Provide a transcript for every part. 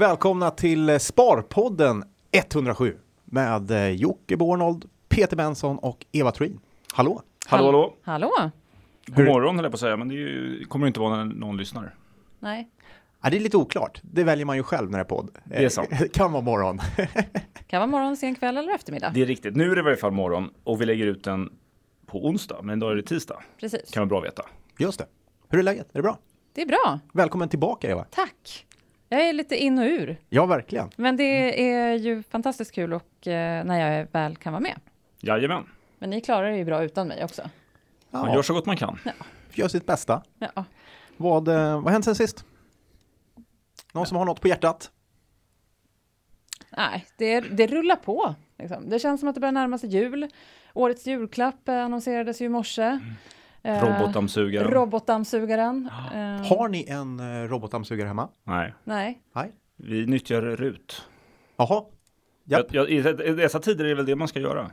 och välkomna till Sparpodden 107 med eh, Jocke Bornold, Peter Benson och Eva Troin. Hallå! Hallå, hallå. Hallå? God morgon höll jag på att säga, men det ju, kommer inte vara när någon lyssnar. Nej. Ja, det är lite oklart. Det väljer man ju själv när det är podd. Det är sant. Kan vara morgon. Kan vara morgon, sen kväll eller eftermiddag. Det är riktigt. Nu är det i varje fall morgon och vi lägger ut den på onsdag, men idag är det tisdag. Precis. Kan vara bra att veta. Just det. Hur är läget? Är det bra? Det är bra. Välkommen tillbaka Eva. Tack. Jag är lite in och ur. Ja, verkligen. Men det är ju fantastiskt kul och eh, när jag väl kan vara med. Jajamän, Men ni klarar det ju bra utan mig också. man Ja, gör så gott man kan. gör sitt bästa. Ja. Vad, eh, vad har hänt sen sist? Någon som har något på hjärtat? Nej, det, det rullar på. Liksom. Det känns som att det börjar närma sig jul. Årets julklapp eh, annonserades ju i morse. Eh, Robotdammsugaren. Robotdammsugaren. Eh, Har ni en eh, robotdammsugare hemma? Nej, Nej. Nej. vi nyttjar RUT. Jaha. Japp. Jag, jag, I dessa tider är det väl det man ska göra.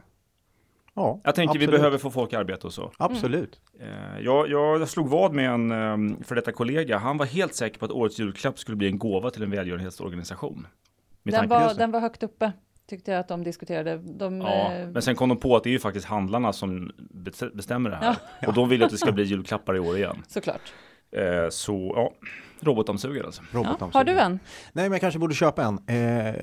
Ja, Jag tänker absolut. vi behöver få folk i arbete och så. Absolut. Eh, Jag, jag slog vad med en um, för detta kollega. Han var helt säker på att årets julklapp skulle bli en gåva till en välgörenhetsorganisation. Den var, den var högt uppe, tyckte jag att de diskuterade. De, Ja, eh, men sen kom de på att det är ju faktiskt handlarna som bes- bestämmer det här. Och de vill att det ska bli julklappar i år igen. Såklart. Eh, så ja, robotdammsugare alltså. Ja. Robotdammsugare. Har du en? Nej, men jag kanske borde köpa en. Eh,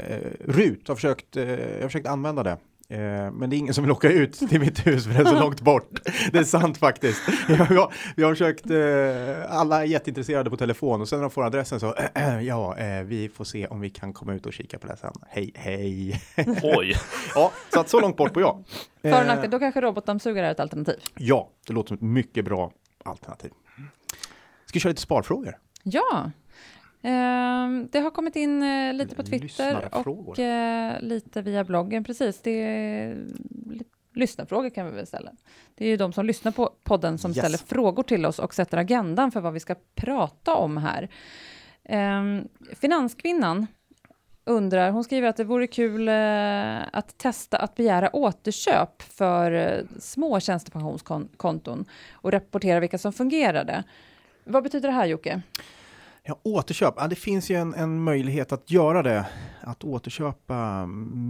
Rut har försökt, eh, jag har försökt använda det. Eh, men det är ingen som vill åka ut till mitt hus för det är så långt bort. Det är sant faktiskt. Jag, jag, jag har försökt, eh, alla är jätteintresserade på telefon och sen när de får adressen så, ja, eh, vi får se om vi kan komma ut och kika på det sen. Hej, hej. Oj, ja, så att så långt bort på jag. För och nackdel, då kanske robotdammsugare är ett alternativ. ja, det låter som ett mycket bra alternativ. Ska vi köra lite sparfrågor? Ja, det har kommit in eh, lite på Twitter och eh, lite via bloggen. Precis, det är lyssnarfrågor kan vi väl ställa. Det är ju de som lyssnar på podden som Yes. ställer frågor till oss och sätter agendan för vad vi ska prata om här. Ehm, Finanskvinnan undrar, hon skriver att det vore kul eh, att testa att begära återköp för små tjänstepensionskonton och rapportera vilka som fungerade. Vad betyder det här Jocke? Ja, återköp. Ja, det finns ju en, en möjlighet att göra det. Att återköpa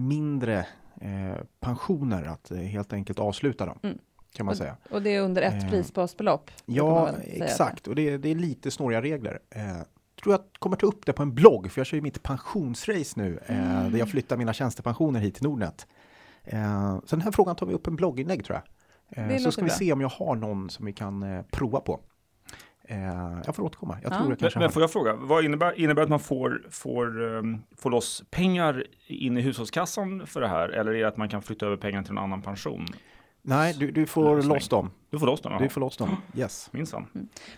mindre eh, pensioner, att eh, helt enkelt avsluta dem. Mm. Kan man säga. Och det är under ett Eh, prisbasbelopp? Ja, exakt. Och det, det är lite snåriga regler. Eh, tror jag kommer ta upp det på en blogg, för jag kör ju mitt pensionsrace nu, eh, Mm. där jag flyttar mina tjänstepensioner hit till Nordnet. Eh, så den här frågan tar vi upp en blogginlägg tror jag. Det så ska vi bra. se om jag har någon som vi kan prova på. Eh, jag får återkomma. Jag Ja. tror jag men, kanske men får jag fråga, vad innebär, innebär att man får, får, um, får loss pengar in i hushållskassan för det här? Eller är det att man kan flytta över pengar till en annan pension? Nej, du, du får Lösning. loss dem. Du får loss dem? Du jaha. får loss dem. Yes. Minsann.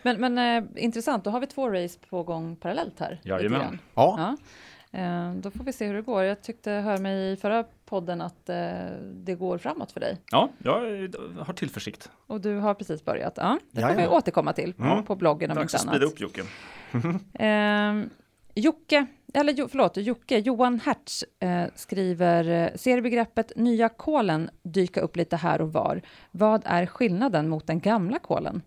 Men, men eh, intressant, då har vi två race på gång parallellt här. Jajamän. Ja, Ja. Eh, då får vi se hur det går. Jag tyckte, hör mig i förra podden att eh, det går framåt för dig. Ja, jag har tillförsikt. Och du har precis börjat. Ja, det får vi återkomma till Mm. på bloggen om Dags inte att annat. speeda upp Jocke. Eh, Jocke, eller jo, förlåt, Jocke, Johan Hertz eh, skriver, eh, ser begreppet nya kolen dyka upp lite här och var. Vad är skillnaden mot den gamla kolen?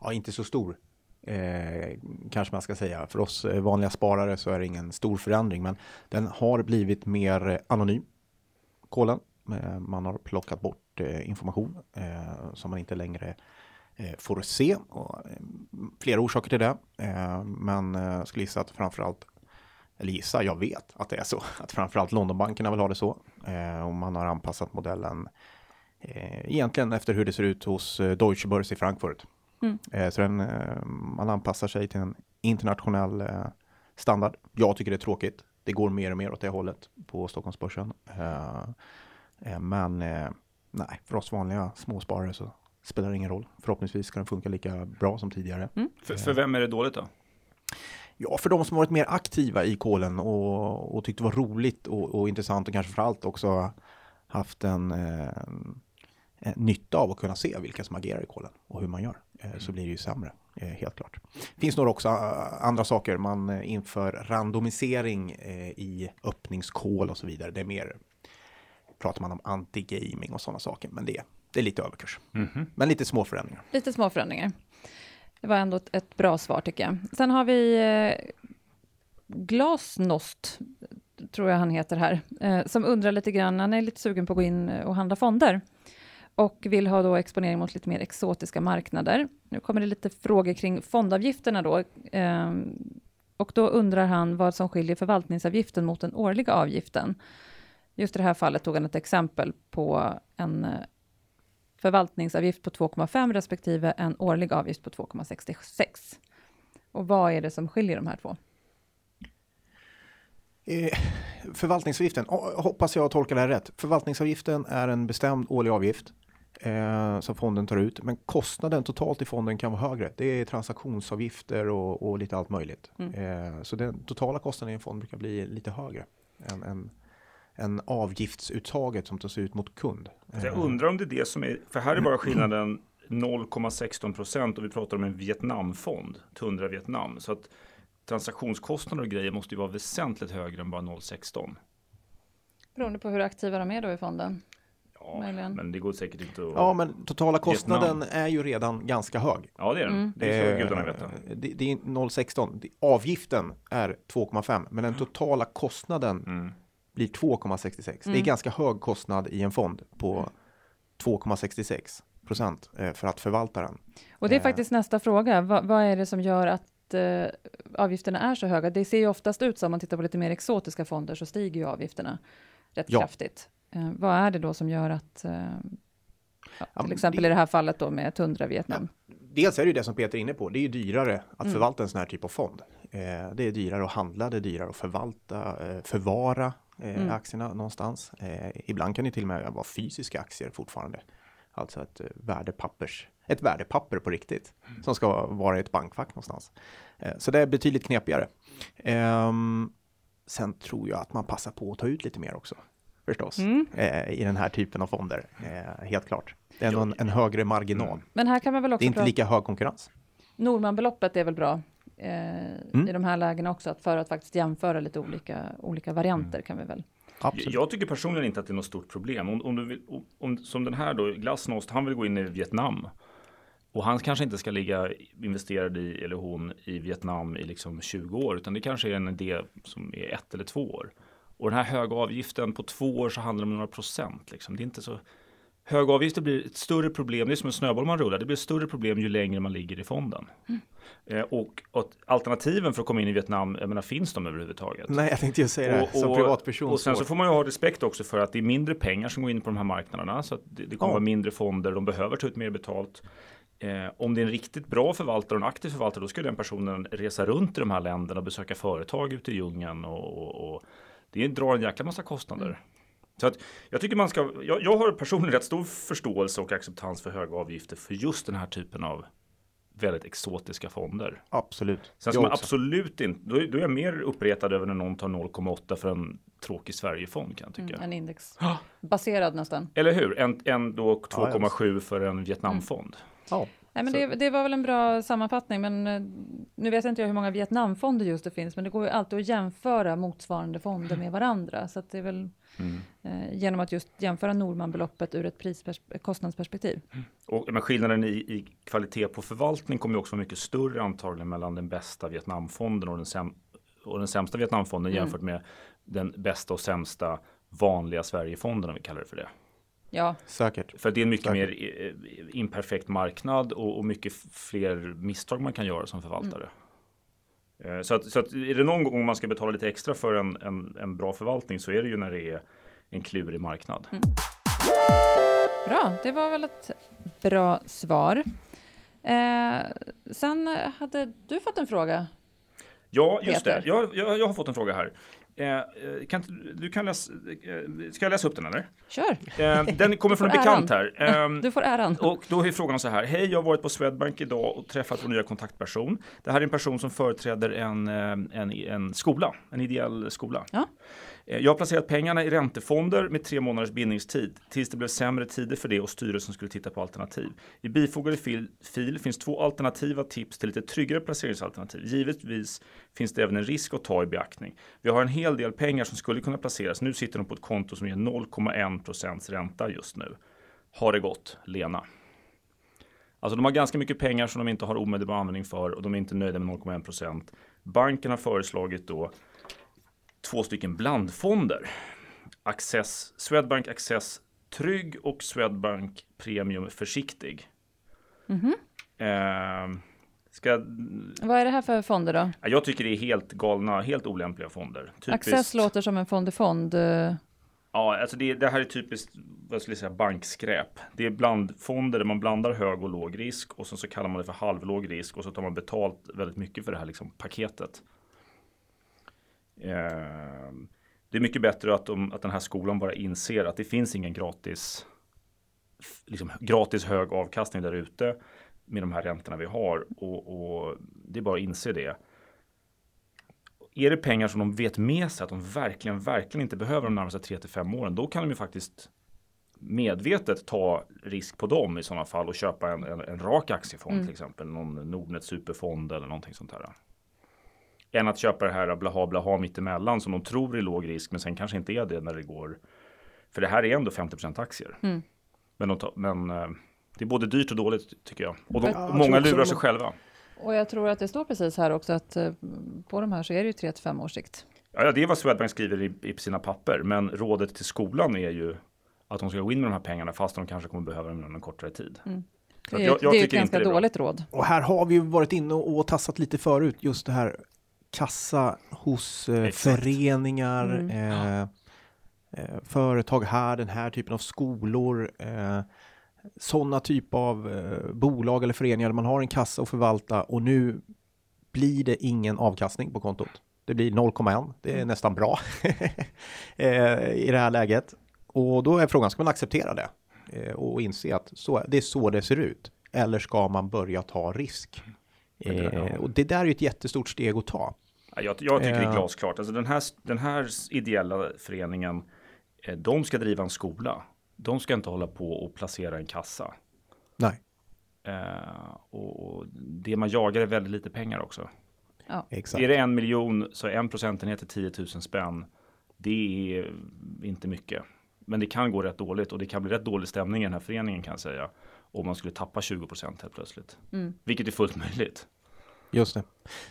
ja inte så stor. Eh, kanske man ska säga. För oss eh, vanliga sparare så är det ingen stor förändring, men den har blivit mer eh, anonym. Kolen. Eh, man har plockat bort eh, information eh, som man inte längre får se. Och, flera orsaker till det. Men eh, jag skulle gissa att framförallt eller gissa, jag vet att det är så, att framförallt Londonbankerna vill ha det så. Eh, och man har anpassat modellen eh, egentligen efter hur det ser ut hos Deutsche Börse i Frankfurt. Mm. Eh, så den, eh, man anpassar sig till en internationell eh, standard. Jag tycker det är tråkigt. Det går mer och mer åt det hållet på Stockholmsbörsen. Men nej, för oss vanliga småsparare så spelar det ingen roll. Förhoppningsvis ska den funka lika bra som tidigare. För, för vem är det dåligt då? Ja, för de som varit mer aktiva i kolen och, och tyckt det var roligt och, och intressant och kanske framförallt också haft en, eh, nytta av att kunna se vilka som agerar i kolen och hur man gör, eh, så blir det ju sämre, eh, helt klart. Det finns några också andra saker, man inför randomisering i öppningskol och så vidare. Det är mer, pratar man om anti-gaming och sådana saker, men det, det är lite överkurs. Men lite små förändringar. Lite små förändringar. Det var ändå ett, ett bra svar tycker jag. Sen har vi Glasnost, tror jag han heter här, som undrar lite grann, han är lite sugen på att gå in och handla fonder och vill ha då exponering mot lite mer exotiska marknader. Nu kommer det lite frågor kring fondavgifterna då. Ehm, och då undrar han vad som skiljer förvaltningsavgiften mot den årliga avgiften. Just i det här fallet tog han ett exempel på en eh, förvaltningsavgift på 2,5 respektive en årlig avgift på 2,66. Och vad är det som skiljer de här två? Eh, förvaltningsavgiften, hoppas jag tolkar det här rätt. Förvaltningsavgiften är en bestämd årlig avgift eh, som fonden tar ut. Men kostnaden totalt i fonden kan vara högre. Det är transaktionsavgifter och, och lite allt möjligt. Mm. Eh, så den totala kostnaden i en fond brukar bli lite högre än, än, än avgiftsuttaget som tas ut mot kund. Jag eh. undrar om det är det som är, för här är bara skillnaden 0,16 procent och vi pratar om en Vietnamfond, Tundra Vietnam. Så att transaktionskostnader och grejer måste ju vara väsentligt högre än bara 0,16. Beroende på hur aktiva de är då i fonden. Ja, Möjligen. men det går säkert inte att... Ja, men totala kostnaden Vietnam. är ju redan ganska hög. Ja, det är den. Mm. Det, är, gudarna veta. Det, det är 0,16. Avgiften är 2,5, men den totala kostnaden mm. blir 2,66. Mm. Det är mm. ganska hög kostnad i en fond på 2,66 procent eh, för att förvalta den. Och det är eh. faktiskt nästa fråga. Va, vad är det som gör att eh, avgifterna är så höga? Det ser ju oftast ut som, om man tittar på lite mer exotiska fonder, så stiger ju avgifterna rätt ja. kraftigt. Eh, vad är det då som gör att, eh, ja, till exempel det, i det här fallet då med Tundra Vietnam? Ja, dels är det ju det som Peter är inne på, det är ju dyrare att mm. förvalta en sån här typ av fond. Eh, det är dyrare att handla, det är dyrare att förvalta, eh, förvara eh, mm. aktierna någonstans. Eh, ibland kan det till och med vara fysiska aktier fortfarande. Alltså ett värdepappers, ett värdepapper på riktigt mm. som ska vara i ett bankfack någonstans. så det är betydligt knepigare. Ehm, sen tror jag att man passar på att ta ut lite mer också förstås mm. eh, i den här typen av fonder. Eh, helt klart. Det är en, en högre marginal. Mm. Men här kan man väl också det är inte lika hög konkurrens. Normanbeloppet är väl bra eh, mm. i de här lägena också, att för att faktiskt jämföra lite olika, olika varianter kan vi väl Absolut. Jag tycker personligen inte att det är något stort problem. Om, om du vill, om, som den här då, Glasnost, han vill gå in i Vietnam. Och han kanske inte ska ligga investerad i, eller hon, i Vietnam i liksom 20 år, utan det kanske är en idé som är ett eller två år. Och den här höga avgiften på två år så handlar det om några procent. Liksom. Det är inte så Höga avgifter blir ett större problem, det är som en snöboll man rullar, det blir ett större problem ju längre man ligger i fonden. Mm. Eh, och, och, alternativen för att komma in i Vietnam, jag menar, finns de överhuvudtaget? Nej, jag tänkte ju säga det, och, som privatperson. Och sen så får man ju ha respekt också för att det är mindre pengar som går in på de här marknaderna, så det, det kommer ja. vara mindre fonder, de behöver ta ut mer betalt. Eh, om det är en riktigt bra förvaltare och en aktiv förvaltare, då ska den personen resa runt i de här länderna och besöka företag ute i djungeln och, och, och det drar en jäkla massa kostnader. Mm. Så att jag tycker man ska, jag, jag, har personligen rätt stor förståelse och acceptans för höga avgifter för just den här typen av väldigt exotiska fonder. Absolut. Sen ska man absolut inte, då, då, är jag mer uppretad över när någon tar 0,8 för en tråkig Sverigefond kan jag tycka. Mm, en indexbaserad nästan. Eller hur, en, en då 2,7 ja, för en Vietnamfond. Mm. Ja. Nej, men det, det, var väl en bra sammanfattning, men eh, nu vet inte jag hur många Vietnamfonder just det finns, men det går ju alltid att jämföra motsvarande fonder med varandra, så att det är väl mm. eh, genom att just jämföra Normanbeloppet ur ett kostnadsperspektiv. Mm. Och, men skillnaden i, i, kvalitet på förvaltning kommer ju också vara mycket större antagligen mellan den bästa Vietnamfonden och den, säm och den sämsta Vietnamfonden mm. jämfört med den bästa och sämsta vanliga Sverigefonden om vi kallar det för det. Ja, säkert. För det är en mycket säkert. mer eh, imperfekt marknad och, och, mycket fler misstag man kan göra som förvaltare. Mm. Så, att, så att är det någon gång man ska betala lite extra för en, en, en bra förvaltning så är det ju när det är en klurig marknad. Mm. Bra, det var väl ett bra svar. Eh, sen hade du fått en fråga. Ja, just Peter. det. Jag, jag, jag har fått en fråga här. Eh, eh, kan, du kan läsa, eh, ska jag läsa upp den eller? Kör! Eh, den kommer från en bekant här. Eh, du får äran. Och då är frågan så här. Hej, jag har varit på Swedbank idag och träffat vår nya kontaktperson. Det här är en person som företräder en, en, en skola, en ideell skola. Ja. Eh, jag har placerat pengarna i räntefonder med tre månaders bindningstid tills det blev sämre tider för det och styrelsen skulle titta på alternativ. I bifogade fil, fil finns två alternativa tips till lite tryggare placeringsalternativ. Givetvis finns det även en risk att ta i beaktning. Vi har en hel del pengar som skulle kunna placeras. Nu sitter de på ett konto som ger 0,1 procents ränta just nu. Har det gått, Lena? Alltså de har ganska mycket pengar som de inte har omedelbar användning för och de är inte nöjda med 0,1 procent. Banken har föreslagit då två stycken blandfonder. Access, Swedbank Access Trygg och Swedbank Premium Försiktig. Mhm. Eh, ska, Vad är det här för fonder då? ja, jag tycker det är helt galna, helt olämpliga fonder. Typiskt- Access låter som en fond-i-fond. eh, Ja, alltså det, det här är typiskt vad skulle jag säga, bankskräp. Det är blandfonder där man blandar hög och låg risk och sen så kallar man det för halvlåg risk och så tar man betalt väldigt mycket för det här liksom, paketet. Eh, det är mycket bättre att, de, att den här skolan bara inser att det finns ingen gratis, liksom, gratis hög avkastning där ute med de här räntorna vi har och, och det är bara att inse det. Är det pengar som de vet med sig att de verkligen, verkligen inte behöver de närmaste 3 till 5 åren, då kan de ju faktiskt medvetet ta risk på dem i sådana fall och köpa en, en, en rak aktiefond Mm. till exempel, någon Nordnet superfond eller någonting sånt här. Än att köpa det här blaha blaha mittemellan som de tror är låg risk men sen kanske inte är det när det går. För det här är ändå 50 aktier. Mm. Men, de men eh, det är både dyrt och dåligt tycker jag. Och de, Ja, och många lurar sig själva. Och jag tror att det står precis här också att eh, på de här så är det ju 3 till 5 års sikt. Ja, det är vad Swedbank skriver i, i sina papper. Men rådet till skolan är ju att de ska gå in med de här pengarna fast de kanske kommer behöva dem under en kortare tid. Så Det är, jag- jag det är ett tycker inte ganska dåligt råd. Och här har vi ju varit inne och tassat lite förut, just det här kassa hos eh, föreningar, Mm. eh, eh, företag här, den här typen av skolor, eh, sådana typ av eh, bolag eller föreningar där man har en kassa att förvalta och nu blir det ingen avkastning på kontot. Det blir 0,1, det är nästan bra eh, i det här läget. Och då är frågan, ska man acceptera det? Eh, och inse att så, det är så det ser ut. Eller ska man börja ta risk? Ja. Eh, och det där är ju ett jättestort steg att ta. Ja, Jag, jag tycker det Ja. är glasklart. Alltså den, här, den här ideella föreningen, eh, de ska driva en skola. De ska inte hålla på och placera en kassa. Nej, Eh, och, och det man jagar är väldigt lite pengar också. exakt. Är det en miljon så är en procentenhet till 10 000 spänn. Det är inte mycket. Men det kan gå rätt dåligt och det kan bli rätt dålig stämning i den här föreningen kan jag säga. Om man skulle tappa 20 procent helt plötsligt. Mm. Vilket är fullt möjligt. Just det.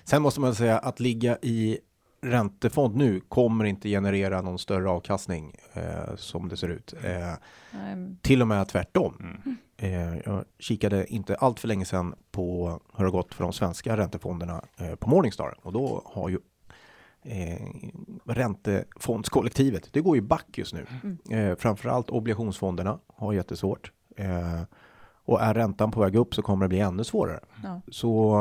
Sen måste man säga att ligga i räntefond nu kommer inte generera någon större avkastning eh, som det ser ut. Eh, Nej, till och med tvärtom. Mm. Eh, jag kikade inte allt för länge sedan på hur det har gått för de svenska räntefonderna eh, på Morningstar och då har ju eh, räntefondskollektivet, det går ju back just nu. Eh, framförallt obligationsfonderna har jättesvårt. Eh, och är räntan på väg upp så kommer det bli ännu svårare. Ja. Så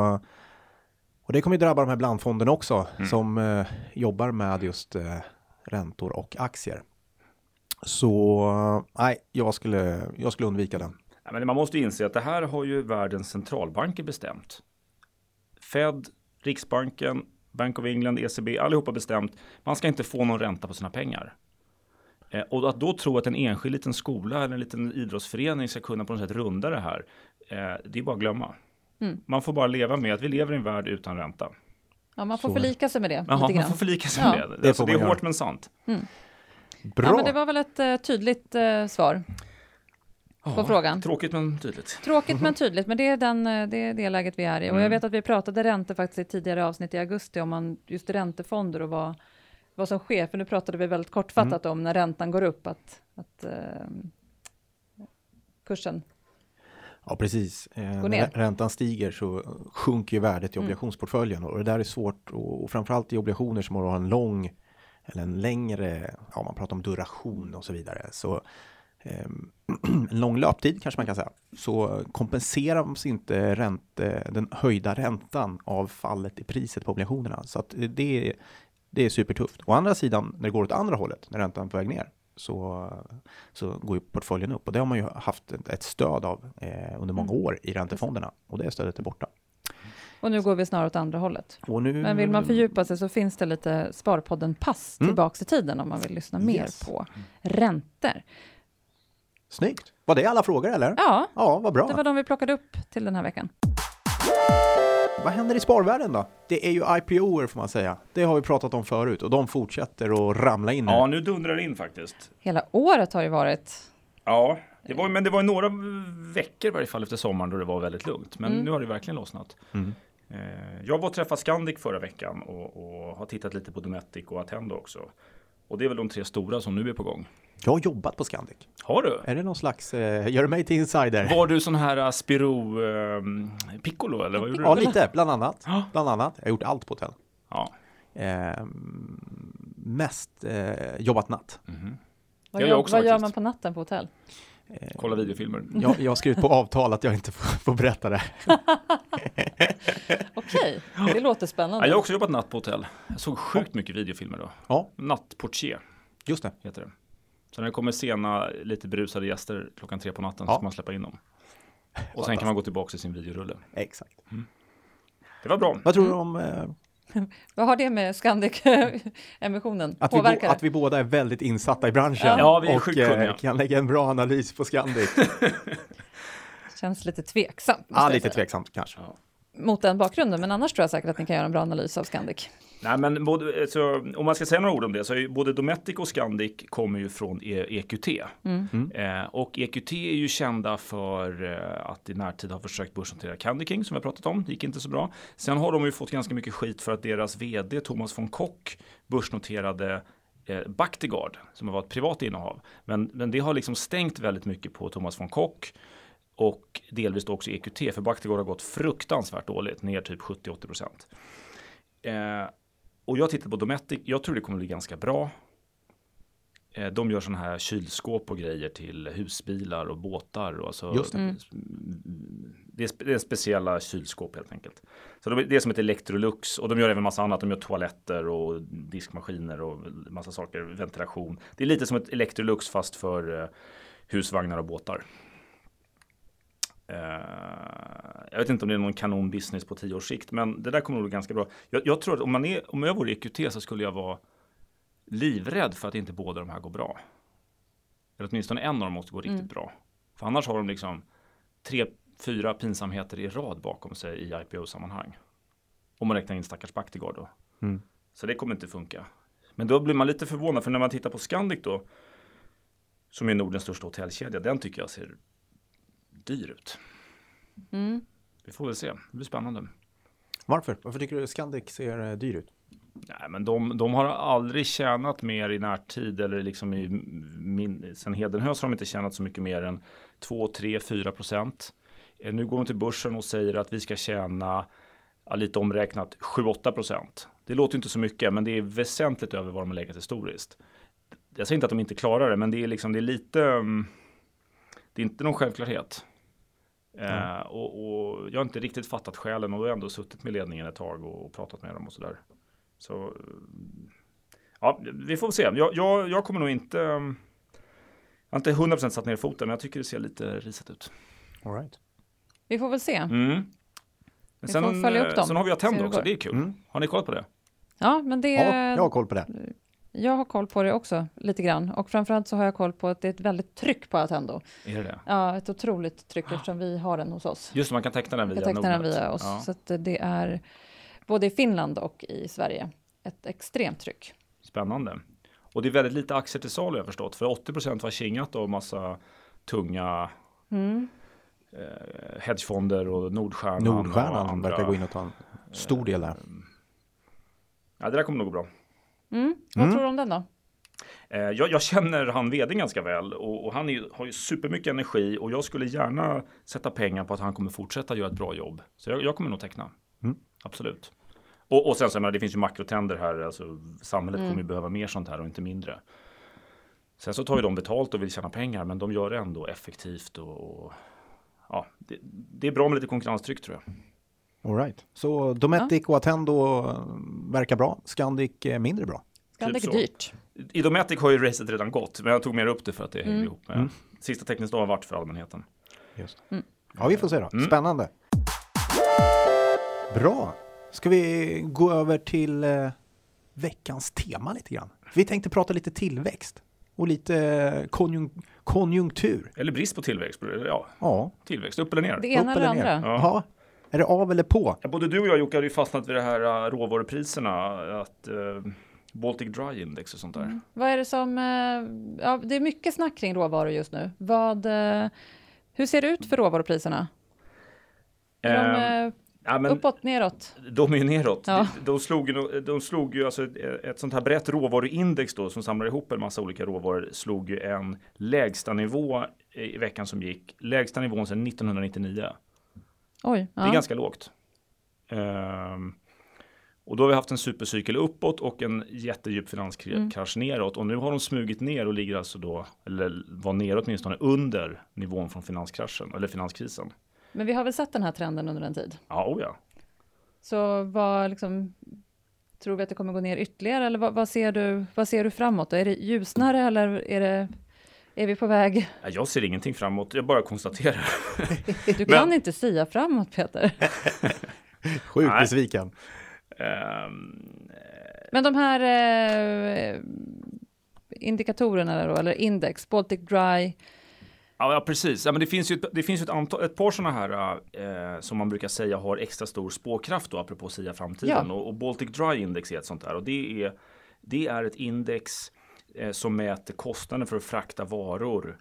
och det kommer ju drabba de här blandfonderna också som eh, jobbar med just eh, räntor och aktier. Så nej, jag skulle, jag skulle undvika den. Ja, men man måste ju inse att det här har ju världens centralbanker bestämt. Fed, Riksbanken, Bank of England, ECB, allihopa bestämt. Man ska inte få någon ränta på sina pengar. Eh, och att då tro att en enskild liten skola eller en liten idrottsförening ska kunna på något sätt runda det här. Eh, det är bara att glömma. Mm. Man får bara leva med att vi lever i en värld utan ränta. Ja, man får Så förlika sig med det. Jaha, lite man får förlika sig Ja. med det. Det Alltså, får det är göra. hårt men sant. Bra! Ja, men det var väl ett eh, tydligt eh, svar på frågan. Tråkigt men tydligt. Tråkigt men tydligt, men det är, den, det är det läget vi är i. Och jag Mm. vet att vi pratade räntor faktiskt i tidigare avsnitt i augusti om man, just räntefonder och vad, vad som sker. För nu pratade vi väldigt kortfattat Mm. om när räntan går upp att, att eh, kursen Ja, precis. Eh, när räntan stiger så sjunker ju värdet i Mm. obligationsportföljen och det där är svårt och, och framförallt i obligationer som har en lång eller en längre, ja man pratar om duration och så vidare. Så ehm, en lång löptid kanske man kan säga. Så kompenseras inte ränte, den höjda räntan av fallet i priset på obligationerna. Så att det, det är supertufft. Å andra sidan, när det går åt andra hållet, när räntan är på väg ner, så, så går ju portföljen upp. Och det har man ju haft ett, stöd av eh, under många Mm. år i räntefonderna. Och det stödet är borta. Och nu går vi snarare åt andra hållet. Nu, Men vill man fördjupa sig så finns det lite Sparpodden-pass Mm. tillbaks i tiden om man vill lyssna mer Yes. på räntor. Snyggt! Var det alla frågor eller? Ja, Ja, vad bra. det var de vi plockade upp till den här veckan. Vad händer i sparvärlden då? Det är ju IPOer får man säga. Det har vi pratat om förut och de fortsätter att ramla in nu. Ja, nu dundrar det in faktiskt. Hela året har ju varit Ja, det var, men det var några veckor i varje fall efter sommaren då det var väldigt lugnt. Men Mm. nu har det verkligen lossnat. Mm. Eh, jag var och träffade Scandic förra veckan och, och har tittat lite på Dometic och Attendo också. Och det är väl de tre stora som nu är på gång. Jag har jobbat på Scandic. Har du? Är det någon slags, eh, gör du mig till insider? Var du sån här uh, Spiro eh, Piccolo eller vad gjorde Ja, du? lite, bland annat. Ja. Bland annat. Jag har gjort allt på hotell. Ja. Eh, mest eh, jobbat natt. Mhm. Vad, Jag gör, också vad gör man på natten på hotell? Kolla videofilmer. Jag, jag har skrivit på avtal att jag inte får, får berätta det. Okej, det låter spännande. jag har också jobbat natt på hotell. Jag såg sjukt mycket videofilmer då. Ja, Nattportier just det. heter det. Så när det kommer sena, lite berusade gäster klockan tre på natten så Ja. ska man släppa in dem. Och sen kan man gå tillbaka till sin videorulle. Exakt. Det var bra. Vad tror du om eh, Vad har det med Scandic-emissionen att, vi bo, påverkar? att vi båda är väldigt insatta i branschen? Ja, vi är och eh, kan lägga en bra analys på Scandic. Känns lite tveksamt. Ja, lite tveksamt kanske. Mot den bakgrunden, men annars tror jag säkert att ni kan göra en bra analys av Scandic. Nej, men både, så, om man ska säga några ord om det så är ju både Dometic och Scandic kommer ju från e EQT. Eh, och EQT är ju kända för eh, att i närtid ha försökt börsnotera Candy King som vi har pratat om. Det gick inte så bra. Sen har de ju fått ganska mycket skit för att deras vd Thomas von Kock börsnoterade eh, Bactiguard som var ett privat innehav. Men, men det har liksom stängt väldigt mycket på Thomas von Kock och delvis då också EQT för Bactiguard har gått fruktansvärt dåligt, ner typ 70-80 procent. Eh, och jag tittar på Dometic, jag tror det kommer bli ganska bra. Eh, de gör sådana här kylskåp och grejer till husbilar och båtar. Och alltså, Just det. Mm. det, är, spe- det är speciella kylskåp helt enkelt. Så de, det är som ett Electrolux och de gör även massa annat. De gör toaletter och diskmaskiner och massa saker, ventilation. Det är lite som ett Electrolux fast för eh, husvagnar och båtar. Eh, jag vet inte om det är någon kanon business på tio års sikt, men det där kommer nog ganska bra. Jag, jag tror att om, man är, om jag vore EQT så skulle jag vara livrädd för att inte båda de här går bra. Eller åtminstone en av dem måste gå riktigt Mm. bra. För annars har de liksom tre, fyra pinsamheter i rad bakom sig i IPO-sammanhang. Om man räknar in stackars Bactiguard då. Mm. Så det kommer inte funka. Men då blir man lite förvånad, för när man tittar på Scandic då, som är Nordens största hotellkedja, den tycker jag ser dyr ut. Mm. Vi får väl se, det blir spännande. Varför? Varför tycker du Scandic ser eh, dyr ut? Nej, men de, de har aldrig tjänat mer i närtid eller liksom i min, sen Hedenhös har de inte tjänat så mycket mer än 2, 3, 4 procent. Eh, Nu går de till börsen och säger att vi ska tjäna ja, lite omräknat 7-8 procent. Det låter inte så mycket, men det är väsentligt över vad de har legat historiskt. Jag säger inte att de inte klarar det, men det är liksom det är lite. Det är inte någon självklarhet. Eh, och, och jag har inte riktigt fattat skälen och jag har ändå suttit med ledningen ett tag och, och pratat med dem och sådär. Så eh, ja, vi får se. Jag, jag, jag kommer nog inte. mm, Jag har inte 100% satt ner foten, men jag tycker det ser lite risat ut. All right. Vi får väl se. Mm. Men Vi sen, får följa upp eh, dem, sen har vi Attendo också, det är kul. Mm. Har ni kollat på det? Ja, men det... Ja, jag har koll på det. Jag har koll på det också, lite grann. Och framförallt så har jag koll på att det är ett väldigt tryck på Attendo. Är det det? Ja, ett otroligt tryck eftersom vi har den hos oss. Just man kan teckna den Vi via kan teckna den Nordnet. via oss. Ja, Så att det är både i Finland och i Sverige ett extremt tryck. spännande. Och det är väldigt lite aktier till salu har jag förstått. För 80% var kingat av massa tunga Mm. eh, hedgefonder och Nordstjärnan. och Nordstjärnan andra. verkar gå in och ta en stor del där. Ja, det där kommer nog gå bra. Mm. Vad Mm. tror du om den då? Eh, jag, jag känner han vd ganska väl och, och han är, ju- har ju supermycket energi och jag skulle gärna sätta pengar på att han kommer fortsätta göra ett bra jobb. Så jag, jag kommer nog teckna. Mm. Absolut. Och, och sen så menar, det finns ju makrotrender här. Alltså, samhället Mm. kommer ju behöva mer sånt här och inte mindre. Sen så tar ju de betalt och vill tjäna pengar, men de gör det ändå effektivt och, och ja, det, det är bra med lite konkurrenstryck tror jag. All right. Så Dometic och Attendo verkar bra. Scandic är mindre bra. Scandic Typ dyrt. I Dometic har ju racet redan gått, men jag tog mer upp det för att det hänger Mm. ihop med Mm. sista teckningsdag har varit för allmänheten. Just. Mm. Ja, vi får se då. Mm. Spännande. Bra. Ska vi gå över till eh, veckans tema lite grann? Vi tänkte prata lite tillväxt och lite eh, konjunk- konjunktur. Eller brist på tillväxt. Ja, Ja, tillväxt, upp eller ner. Det ena upp eller eller andra. Ja. Ja. Är det av eller på? Både du och jag Jocke hade ju fastnat vid det här äh, råvarupriserna. Att, eh, Baltic Dry Index och sånt där. Mm. Vad är det som, eh, ja det är mycket snack kring råvaror just nu. Vad, eh, hur ser det ut för råvarupriserna? Är de, ehm, Ja, men, Uppåt, neråt? De är ju neråt. Ja. De, de, slog, de slog ju alltså ett, ett sånt här brett råvaruindex då som samlar ihop en massa olika råvaror slog ju en lägsta nivå i veckan som gick. Lägsta nivån sedan 1999. Oj. Ja. Det är ganska lågt. Um, och då har vi haft en supercykel uppåt och en jättedjup finanskrasch mm. neråt. Och nu har de smugit ner och ligger alltså då, eller var neråt åtminstone, under nivån från finanskraschen, eller finanskrisen. Men vi har väl sett den här trenden under en tid? Ja, oh ja. Så vad liksom, tror vi att det kommer gå ner ytterligare eller vad, vad, ser, du, vad ser du framåt? Är det ljusnare eller är, det, är vi på väg? Jag ser ingenting framåt, jag bara konstaterar. Du kan Men... inte säga framåt Peter. Sjukt besviken. Um, Men de här eh, indikatorerna då, eller index, Baltic Dry, Ja, precis. Ja, men det finns ju ett, det finns ett, antal, ett par sådana här eh, som man brukar säga har extra stor spårkraft då, apropå sia framtiden. Ja. Och, och, Baltic Dry Index är ett sånt där. Och det är, det är ett index eh, som mäter kostnaden för att frakta varor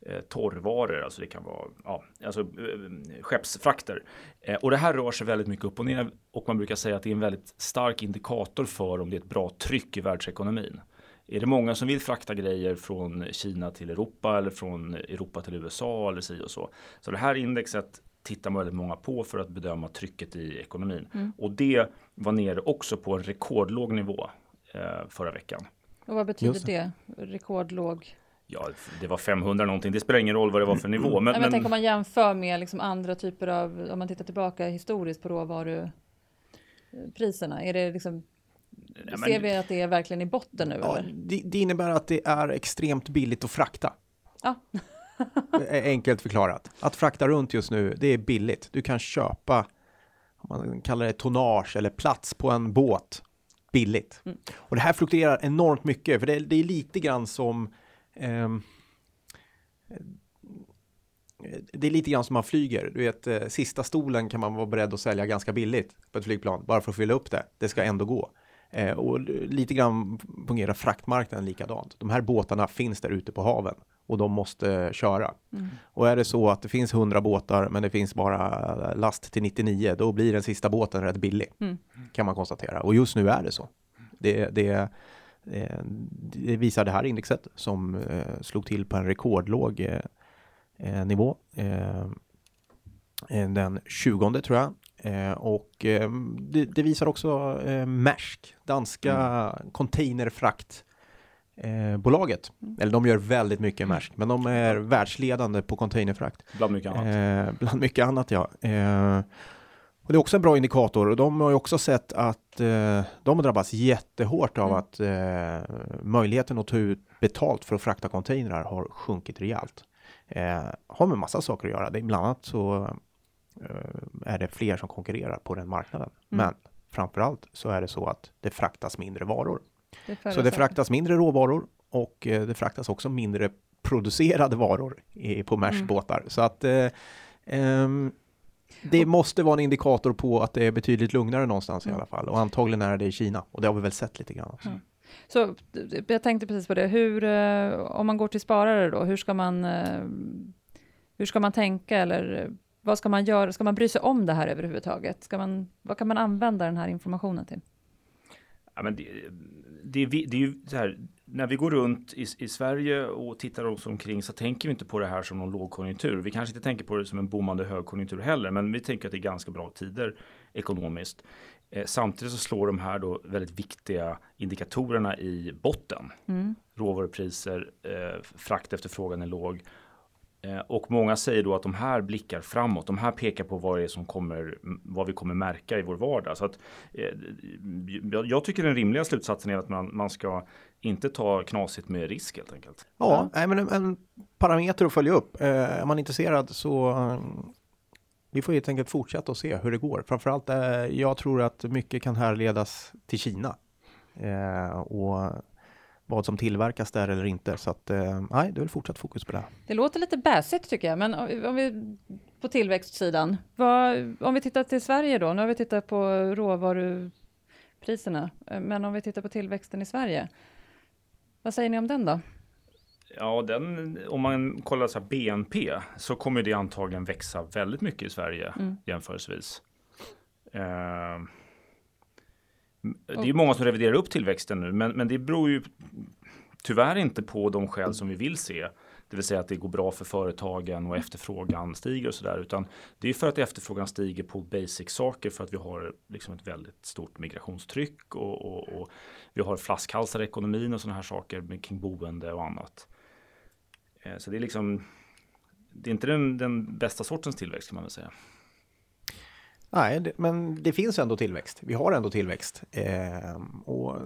eh, torrvaror, alltså det kan vara ja, alltså, eh, skeppsfrakter. Eh, och det här rör sig väldigt mycket upp och ner och man brukar säga att det är en väldigt stark indikator för om det är ett bra tryck i världsekonomin. Är det många som vill frakta grejer från Kina till Europa eller från Europa till USA eller si och så. Så det här indexet tittar väldigt många på för att bedöma trycket i ekonomin. Mm. Och det var nere också på en rekordlåg nivå eh, förra veckan. Och vad betyder det? Rekordlåg? Ja, det var 500 någonting. Det spelar ingen roll vad det var för nivå. Men, men, men tänk om man jämför med liksom andra typer av, om man tittar tillbaka historiskt på råvarupriserna. Är det liksom men, Ser vi att det är verkligen i botten nu? Ja, eller? Det, det, innebär att det är extremt billigt att frakta. Ja. Enkelt förklarat. Att frakta runt just nu, det är billigt. Du kan köpa, man kallar det tonnage eller plats på en båt billigt. Mm. Och det här fluktuerar enormt mycket, för det, det är lite grann som eh, det är lite grann som man flyger. Du vet, eh, sista stolen kan man vara beredd att sälja ganska billigt på ett flygplan, bara för att fylla upp det. Det ska ändå gå. Eh, och lite grann fungerar fraktmarknaden likadant. De här båtarna finns där ute på haven och de måste köra. Mm. Och är det så att det finns 100 båtar men det finns bara last till 99, då blir den sista båten rätt billig. Mm. Kan man konstatera. Och just nu är det så. Det, det, eh, det visar det här indexet som eh, slog till på en rekordlåg eh, nivå. Den 20 tror jag och det, det, visar också Maersk, danska mm. Containerfraktbolaget. Mm. Eller de gör väldigt mycket mm. Maersk, men de är världsledande på containerfrakt. Bland mycket annat. Eh, bland mycket annat, ja. Eh, och det är också en bra indikator och de har ju också sett att eh, de har drabbats jättehårt av mm. att eh, möjligheten att ta ut betalt för att frakta containrar har sjunkit rejält. Eh, har med massa saker att göra. Det är bland annat så Eh, är det fler som konkurrerar på den marknaden. Mm. Men framförallt så är det så att det fraktas mindre varor. Det så det fraktas mindre råvaror och eh, det fraktas också mindre producerade varor i, på Maersk mm. båtar. Så att eh, eh, det måste vara en indikator på att det är betydligt lugnare någonstans mm. i alla fall. Och antagligen är det i Kina. Och det har vi väl sett lite grann. Också. Mm. Så jag tänkte precis på det. Hur, eh, om man går till sparare då, hur ska man, hur ska man tänka eller vad ska man göra? Ska man bry sig om det här överhuvudtaget? Ska man, vad kan man använda den här informationen till? Ja, men det, det, det är ju så här, när vi går runt i, i, Sverige och tittar oss omkring så tänker vi inte på det här som någon lågkonjunktur. Vi kanske inte tänker på det som en bommande högkonjunktur heller, men vi tänker att det är ganska bra tider ekonomiskt. Eh, samtidigt så slår de här då väldigt viktiga indikatorerna i botten. Mm. Råvarupriser, eh, fraktefterfrågan är låg och många säger då att de här blickar framåt. De här pekar på vad det är som kommer, vad vi kommer märka i vår vardag. Så att, eh, jag tycker den rimliga slutsatsen är att man, man ska inte ta knasigt med risk helt enkelt. Ja, ja. men en, en, parameter att följa upp. Eh, är man intresserad så um, vi får helt enkelt fortsätta och se hur det går. Framförallt, eh, jag tror att mycket kan härledas till Kina. Eh, och vad som tillverkas där eller inte. Så att, eh, nej, det är väl fortsatt fokus på det. Det låter lite bäsigt tycker jag, men om vi på tillväxtsidan. Vad, om vi tittar till Sverige då, nu har vi tittat på råvaru priserna. Eh, Men om vi tittar på tillväxten i Sverige, vad säger ni om den då? Ja, den, om man kollar så här BNP så kommer det antagligen växa väldigt mycket i Sverige Mm. jämförelsevis. Eh, det är ju många som reviderar upp tillväxten nu, men, men det beror ju tyvärr inte på de skäl som vi vill se. Det vill säga att det går bra för företagen och efterfrågan stiger och sådär. Utan det är för att efterfrågan stiger på basic saker för att vi har liksom ett väldigt stort migrationstryck och, och, och vi har flaskhalsar i ekonomin och sådana här saker med kring boende och annat. Eh, Så det är liksom det är inte den, den bästa sortens tillväxt kan man väl säga. Nej, det, men det finns ändå tillväxt. Vi har ändå tillväxt. Eh, och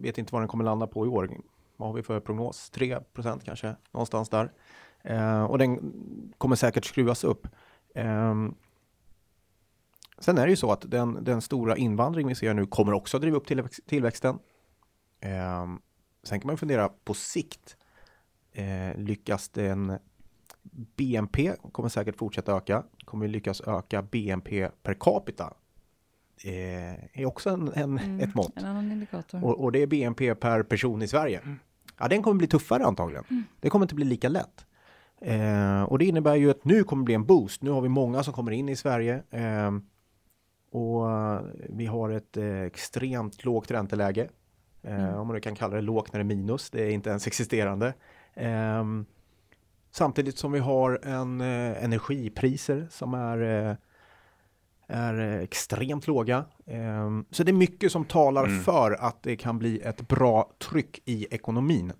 vet inte vad den kommer landa på i år. Vad har vi för prognos? 3 procent kanske, någonstans där. Eh, och den kommer säkert skruvas upp. Eh, sen är det ju så att den, den stora invandring vi ser nu kommer också driva upp tillväxt, tillväxten. Eh, sen kan man fundera på sikt. Eh, lyckas den BNP kommer säkert fortsätta öka. Kommer vi lyckas öka BNP per capita? Eh, är också en, en, Mm, ett mått. En annan indikator. Och, och det är BNP per person i Sverige. Ja, den kommer bli tuffare antagligen. Det kommer inte bli lika lätt. Eh, och det innebär ju att nu kommer det bli en boost. Nu har vi många som kommer in i Sverige. Eh, och vi har ett eh, extremt lågt ränteläge. Eh, Om man nu kan kalla det lågt när det är minus. Det är inte ens existerande. Eh, samtidigt som vi har en eh, energipriser som är eh, är eh, extremt låga. Ehm, Så det är mycket som talar Mm. för att det kan bli ett bra tryck i ekonomin.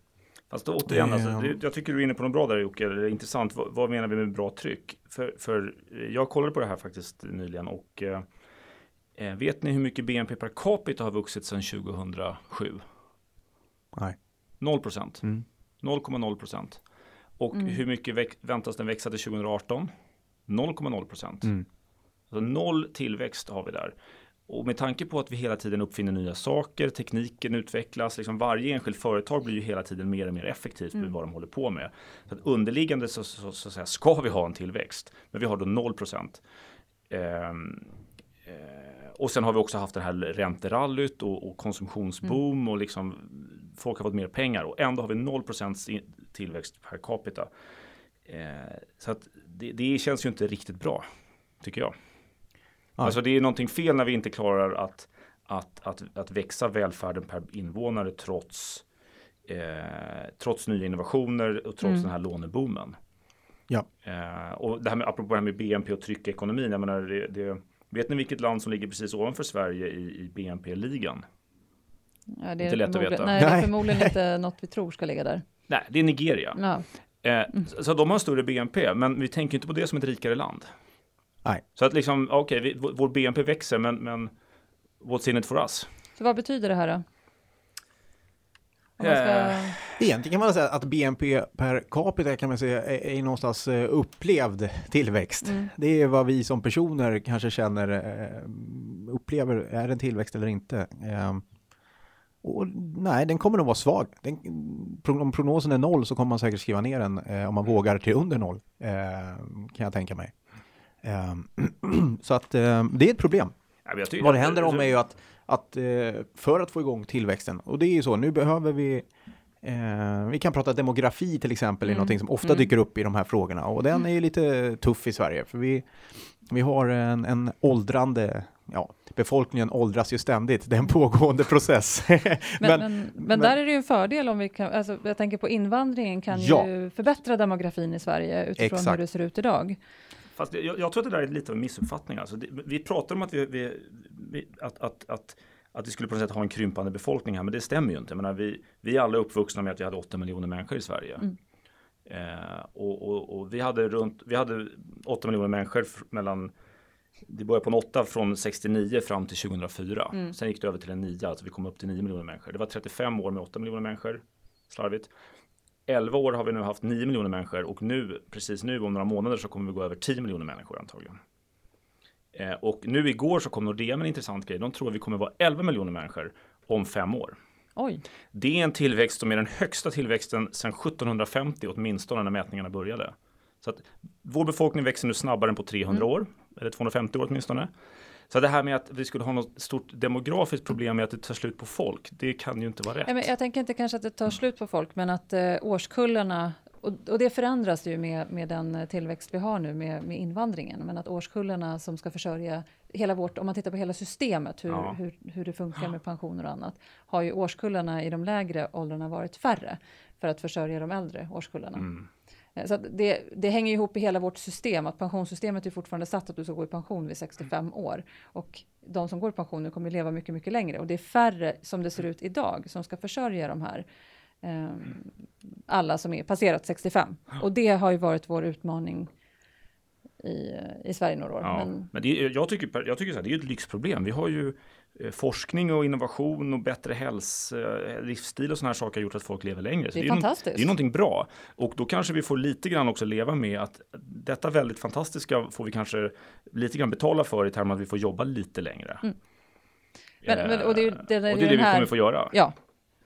Fast då, återigen, alltså, Ehm. det, jag tycker du är inne på något bra där Jocke. Det är intressant. Vad, vad menar vi med bra tryck? För, för eh, jag kollade på det här faktiskt nyligen och eh, eh, vet ni hur mycket BNP per capita har vuxit sedan 2007? Nej. 0 procent. Mm. 0,0 procent. Och Mm. hur mycket väx- väntas den växa till 2018? 0,0 procent. Mm. Alltså noll tillväxt har vi där. Och med tanke på att vi hela tiden uppfinner nya saker, tekniken utvecklas, liksom varje enskilt företag blir ju hela tiden mer och mer effektivt med vad de håller på med. Så att underliggande så, så, så, att säga, ska vi ha en tillväxt, men vi har då 0 procent. Ehm, eh, och sen har vi också haft det här ränterallyt och, och konsumtionsboom och liksom folk har fått mer pengar och ändå har vi 0 procents i- tillväxt per capita. Eh, så att det, det känns ju inte riktigt bra, tycker jag. Nej. Alltså det är någonting fel när vi inte klarar att, att, att, att växa välfärden per invånare trots, eh, trots nya innovationer och trots Mm. den här låneboomen. Ja. Eh, och det här med, apropå det här med BNP och tryck i ekonomin, jag menar det, det, vet ni vilket land som ligger precis ovanför Sverige i, i BNP-ligan? Ja, det Inte är lätt att förmodligen- veta. Nej, det är Nej. förmodligen inte något vi tror ska ligga där. Nej, det är Nigeria. Ja. Eh, så, så de har en större BNP, men vi tänker inte på det som ett rikare land. Nej. Så att liksom, okej, vi- vår BNP växer, men, men what's in it for us? Så vad betyder det här då? Om man ska... Egentligen kan man säga att BNP per capita kan man säga är, är någonstans eh, upplevd tillväxt. Mm. Det är vad vi som personer kanske känner, eh, upplever, är det en tillväxt eller inte? Eh, och nej, den kommer nog vara svag. Den, om prognosen är noll så kommer man säkert skriva ner den eh, om man vågar till under noll, eh, kan jag tänka mig. Eh, så att det är ett problem. ja, Vad det händer om är ju att, att för att få igång tillväxten, och det är ju så, nu behöver vi Eh, vi kan prata demografi till exempel, är Mm. någonting som ofta Mm. dyker upp i de här frågorna och den är ju lite tuff i Sverige för vi, vi har en, en åldrande, ja, befolkningen åldras ju ständigt, det är en pågående process. Men, men, men, men- där är det ju en fördel om vi kan, alltså jag tänker på invandringen kan Ja. ju förbättra demografin i Sverige utifrån Exakt. hur det ser ut idag. Fast jag, jag tror att det där är lite av en missuppfattning. Alltså det, vi pratar om att vi, vi, vi, att, att, att, att vi skulle på något sätt ha en krympande befolkning här, men det stämmer ju inte. Jag menar, vi, vi är alla uppvuxna med att vi hade 8 miljoner människor i Sverige. Mm. Eh, och, och, och vi hade runt, vi hade 8 miljoner människor mellan det började på en 8 från 69 fram till 2004. Mm. Sen gick det över till en 9, alltså vi kom upp till 9 miljoner människor. Det var 35 år med 8 miljoner människor, slarvigt. 11 år har vi nu haft 9 miljoner människor och nu, precis nu om några månader så kommer vi gå över 10 miljoner människor antagligen. Eh, och nu igår så kom Nordea med en intressant grej. De tror att vi kommer vara 11 miljoner människor om fem år. Oj, Det är en tillväxt som är den högsta tillväxten sedan 1750 åtminstone när mätningarna började. Så att vår befolkning växer nu snabbare än på 300 år, eller 250 år åtminstone. Så det här med att vi skulle ha något stort demografiskt problem med att det tar slut på folk, det kan ju inte vara rätt. Ja, men jag tänker inte kanske att det tar slut på folk, men att eh, årskullarna och, och, det förändras ju med, med den tillväxt vi har nu med, med invandringen, men att årskullarna som ska försörja hela vårt, om man tittar på hela systemet, hur, ja. hur, hur det funkar med pensioner och annat, har ju årskullarna i de lägre åldrarna varit färre för att försörja de äldre årskullarna. Mm. Eh, så det, det, hänger ihop i hela vårt system, att pensionssystemet är fortfarande satt att du ska gå i pension vid 65 år. Och de som går i pension nu kommer leva mycket, mycket längre. Och det är färre, som det ser ut idag, som ska försörja de här alla som är passerat 65. Och det har ju varit vår utmaning i, i Sverige några år. Ja, men, men det, jag tycker, jag tycker så här, det är ett lyxproblem. Vi har ju Eh, forskning och innovation och bättre hälsa, eh, livsstil och sådana här saker har gjort att folk lever längre. Så det är, det är fantastiskt. No det är någonting bra. Och då kanske vi får lite grann också leva med att detta väldigt fantastiska får vi kanske lite grann betala för i termer att vi får jobba lite längre. Mm. Men, men, och det, är, det, det, och det är det vi kommer få göra. Ja.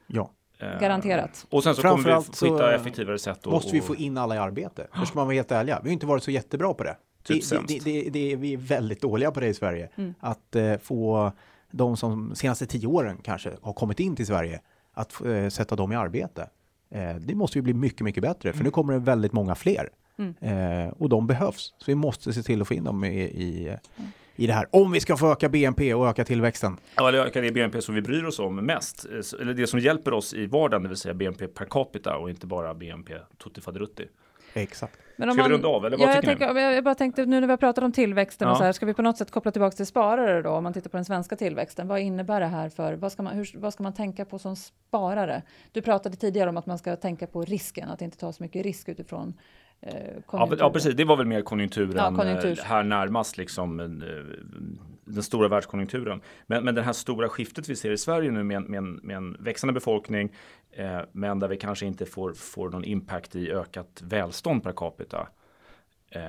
Ja. Garanterat. Och sen så kommer vi hitta effektivare sätt. Och, måste vi få in alla i arbete. Hur ska man vara helt ärliga? Vi har inte varit så jättebra på det. Typ det, det, det, vi är väldigt dåliga på det i Sverige. Mm. Att uh, få de som senaste tio åren kanske har kommit in till Sverige, att eh, sätta dem i arbete. Eh, det måste ju bli mycket, mycket bättre, för nu kommer det väldigt många fler. Mm. Eh, och de behövs, så vi måste se till att få in dem i, i, i det här. Om vi ska få öka BNP och öka tillväxten. Ja, eller öka det BNP som vi bryr oss om mest. Eh, eller det som hjälper oss i vardagen, det vill säga BNP per capita och inte bara BNP tutti faderutti. Exakt. Men om ska man, vi runda av eller vad ja, jag, tänker, jag bara tänkte nu när vi har pratat om tillväxten ja. och så här, ska vi på något sätt koppla tillbaka till sparare då? Om man tittar på den svenska tillväxten, vad innebär det här för, vad ska man, hur, vad ska man tänka på som sparare? Du pratade tidigare om att man ska tänka på risken, att inte ta så mycket risk utifrån eh, ja, precis. Det var väl mer konjunkturen ja, konjunktur. Eh, här närmast liksom eh, den stora världskonjunkturen. Men, men det här stora skiftet vi ser i Sverige nu med, med, med en växande befolkning, eh, men där vi kanske inte får, får någon impact i ökat välstånd per capita. Eh,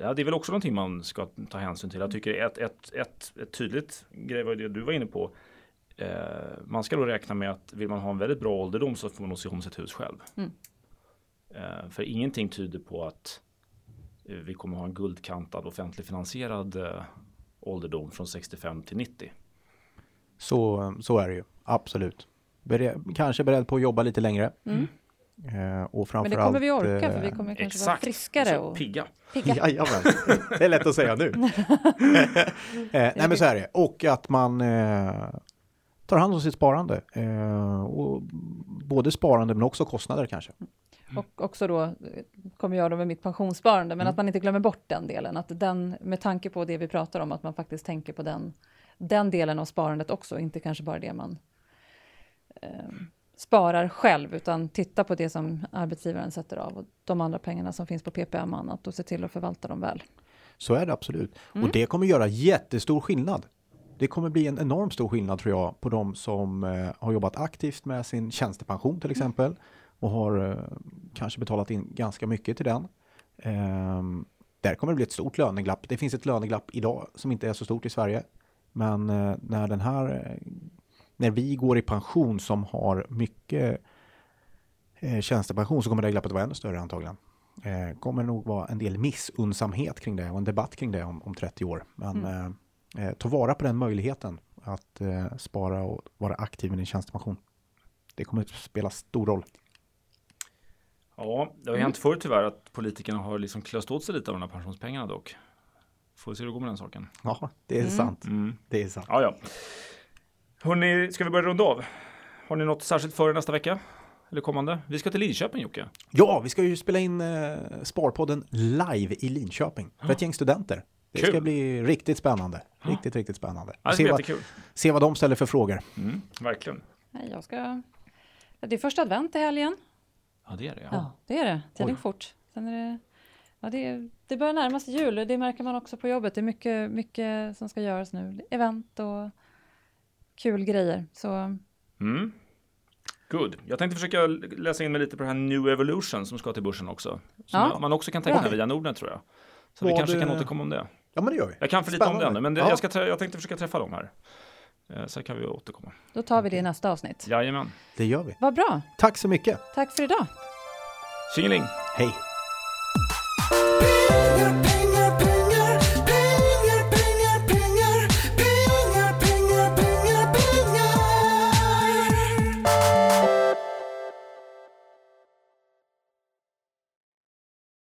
ja, det är väl också någonting man ska ta hänsyn till. Jag tycker ett, ett, ett, ett tydligt grej var det du var inne på. Eh, man ska då räkna med att vill man ha en väldigt bra ålderdom så får man nog se om sitt hus själv. Mm. Eh, för ingenting tyder på att eh, vi kommer ha en guldkantad offentligt finansierad eh, ålderdom från 65 till 90. Så, så är det ju, absolut. Bered, kanske beredd på att jobba lite längre. Mm. Eh, och Men det kommer vi orka, för vi kommer kanske exakt, vara friskare. Och pigga. pigga. Jajamän, det är lätt att säga nu. eh, nej men så är det. Och att man eh, tar hand om sitt sparande. Och både sparande men också kostnader kanske. Mm. Och också då kommer jag då med mitt pensionssparande, men mm. att man inte glömmer bort den delen. Att den, med tanke på det vi pratar om, att man faktiskt tänker på den, den delen av sparandet också, inte kanske bara det man eh, sparar själv, utan titta på det som arbetsgivaren sätter av och de andra pengarna som finns på PPM och annat och se till att förvalta dem väl. Så är det absolut. Mm. Och det kommer göra jättestor skillnad. Det kommer bli en enormt stor skillnad tror jag på de som eh, har jobbat aktivt med sin tjänstepension till exempel. Mm och har eh, kanske betalat in ganska mycket till den. Ehm, där kommer det bli ett stort löneglapp. Det finns ett löneglapp idag som inte är så stort i Sverige. Men eh, när den här, eh, när vi går i pension som har mycket tjänstepension så kommer det glappet vara ännu större antagligen. Eh, kommer nog vara en del missunnsamhet kring det och en debatt kring det om, om 30 år. Men mm. eh, ta vara på den möjligheten att eh, spara och vara aktiv med din tjänstepension. Det kommer att spela stor roll. Ja, det har ju hänt förr tyvärr att politikerna har liksom klöst åt sig lite av de här pensionspengarna dock. Får vi se hur det går med den saken. Ja, det är mm. sant. Mm. Det är sant. Ja, ja. Hörrni, ska vi börja runda av? Har ni något särskilt för nästa vecka? Eller kommande? Vi ska till Linköping Jocke. Ja, vi ska ju spela in eh, Sparpodden live i Linköping. För ett gäng studenter. Det Kul. ska bli riktigt spännande. Riktigt, riktigt spännande. Ja, se, vad, se vad de ställer för frågor. Mm, verkligen. Jag ska... Det är första advent i helgen. Ja, det är det. Ja, ja det är det. Tiden går fort. Sen är det, ja, det, det börjar närma sig jul. Det märker man också på jobbet. Det är mycket, mycket som ska göras nu. Event och kul grejer. Så... Mm. Good. Jag tänkte försöka läsa in mig lite på det här New Evolution som ska till börsen också. Som ja. man också kan teckna ja. via Nordnet tror jag. Så Vad vi kanske det... kan återkomma om det. Ja, men det gör vi. Jag kan för lite om det ännu, men det, ja. jag, ska, jag tänkte försöka träffa dem här. Eh, så kan vi återkomma. Då tar vi det i nästa avsnitt. Jajamän. Det gör vi. Vad bra. Tack så mycket. Tack för idag. Tjingeling. Hej.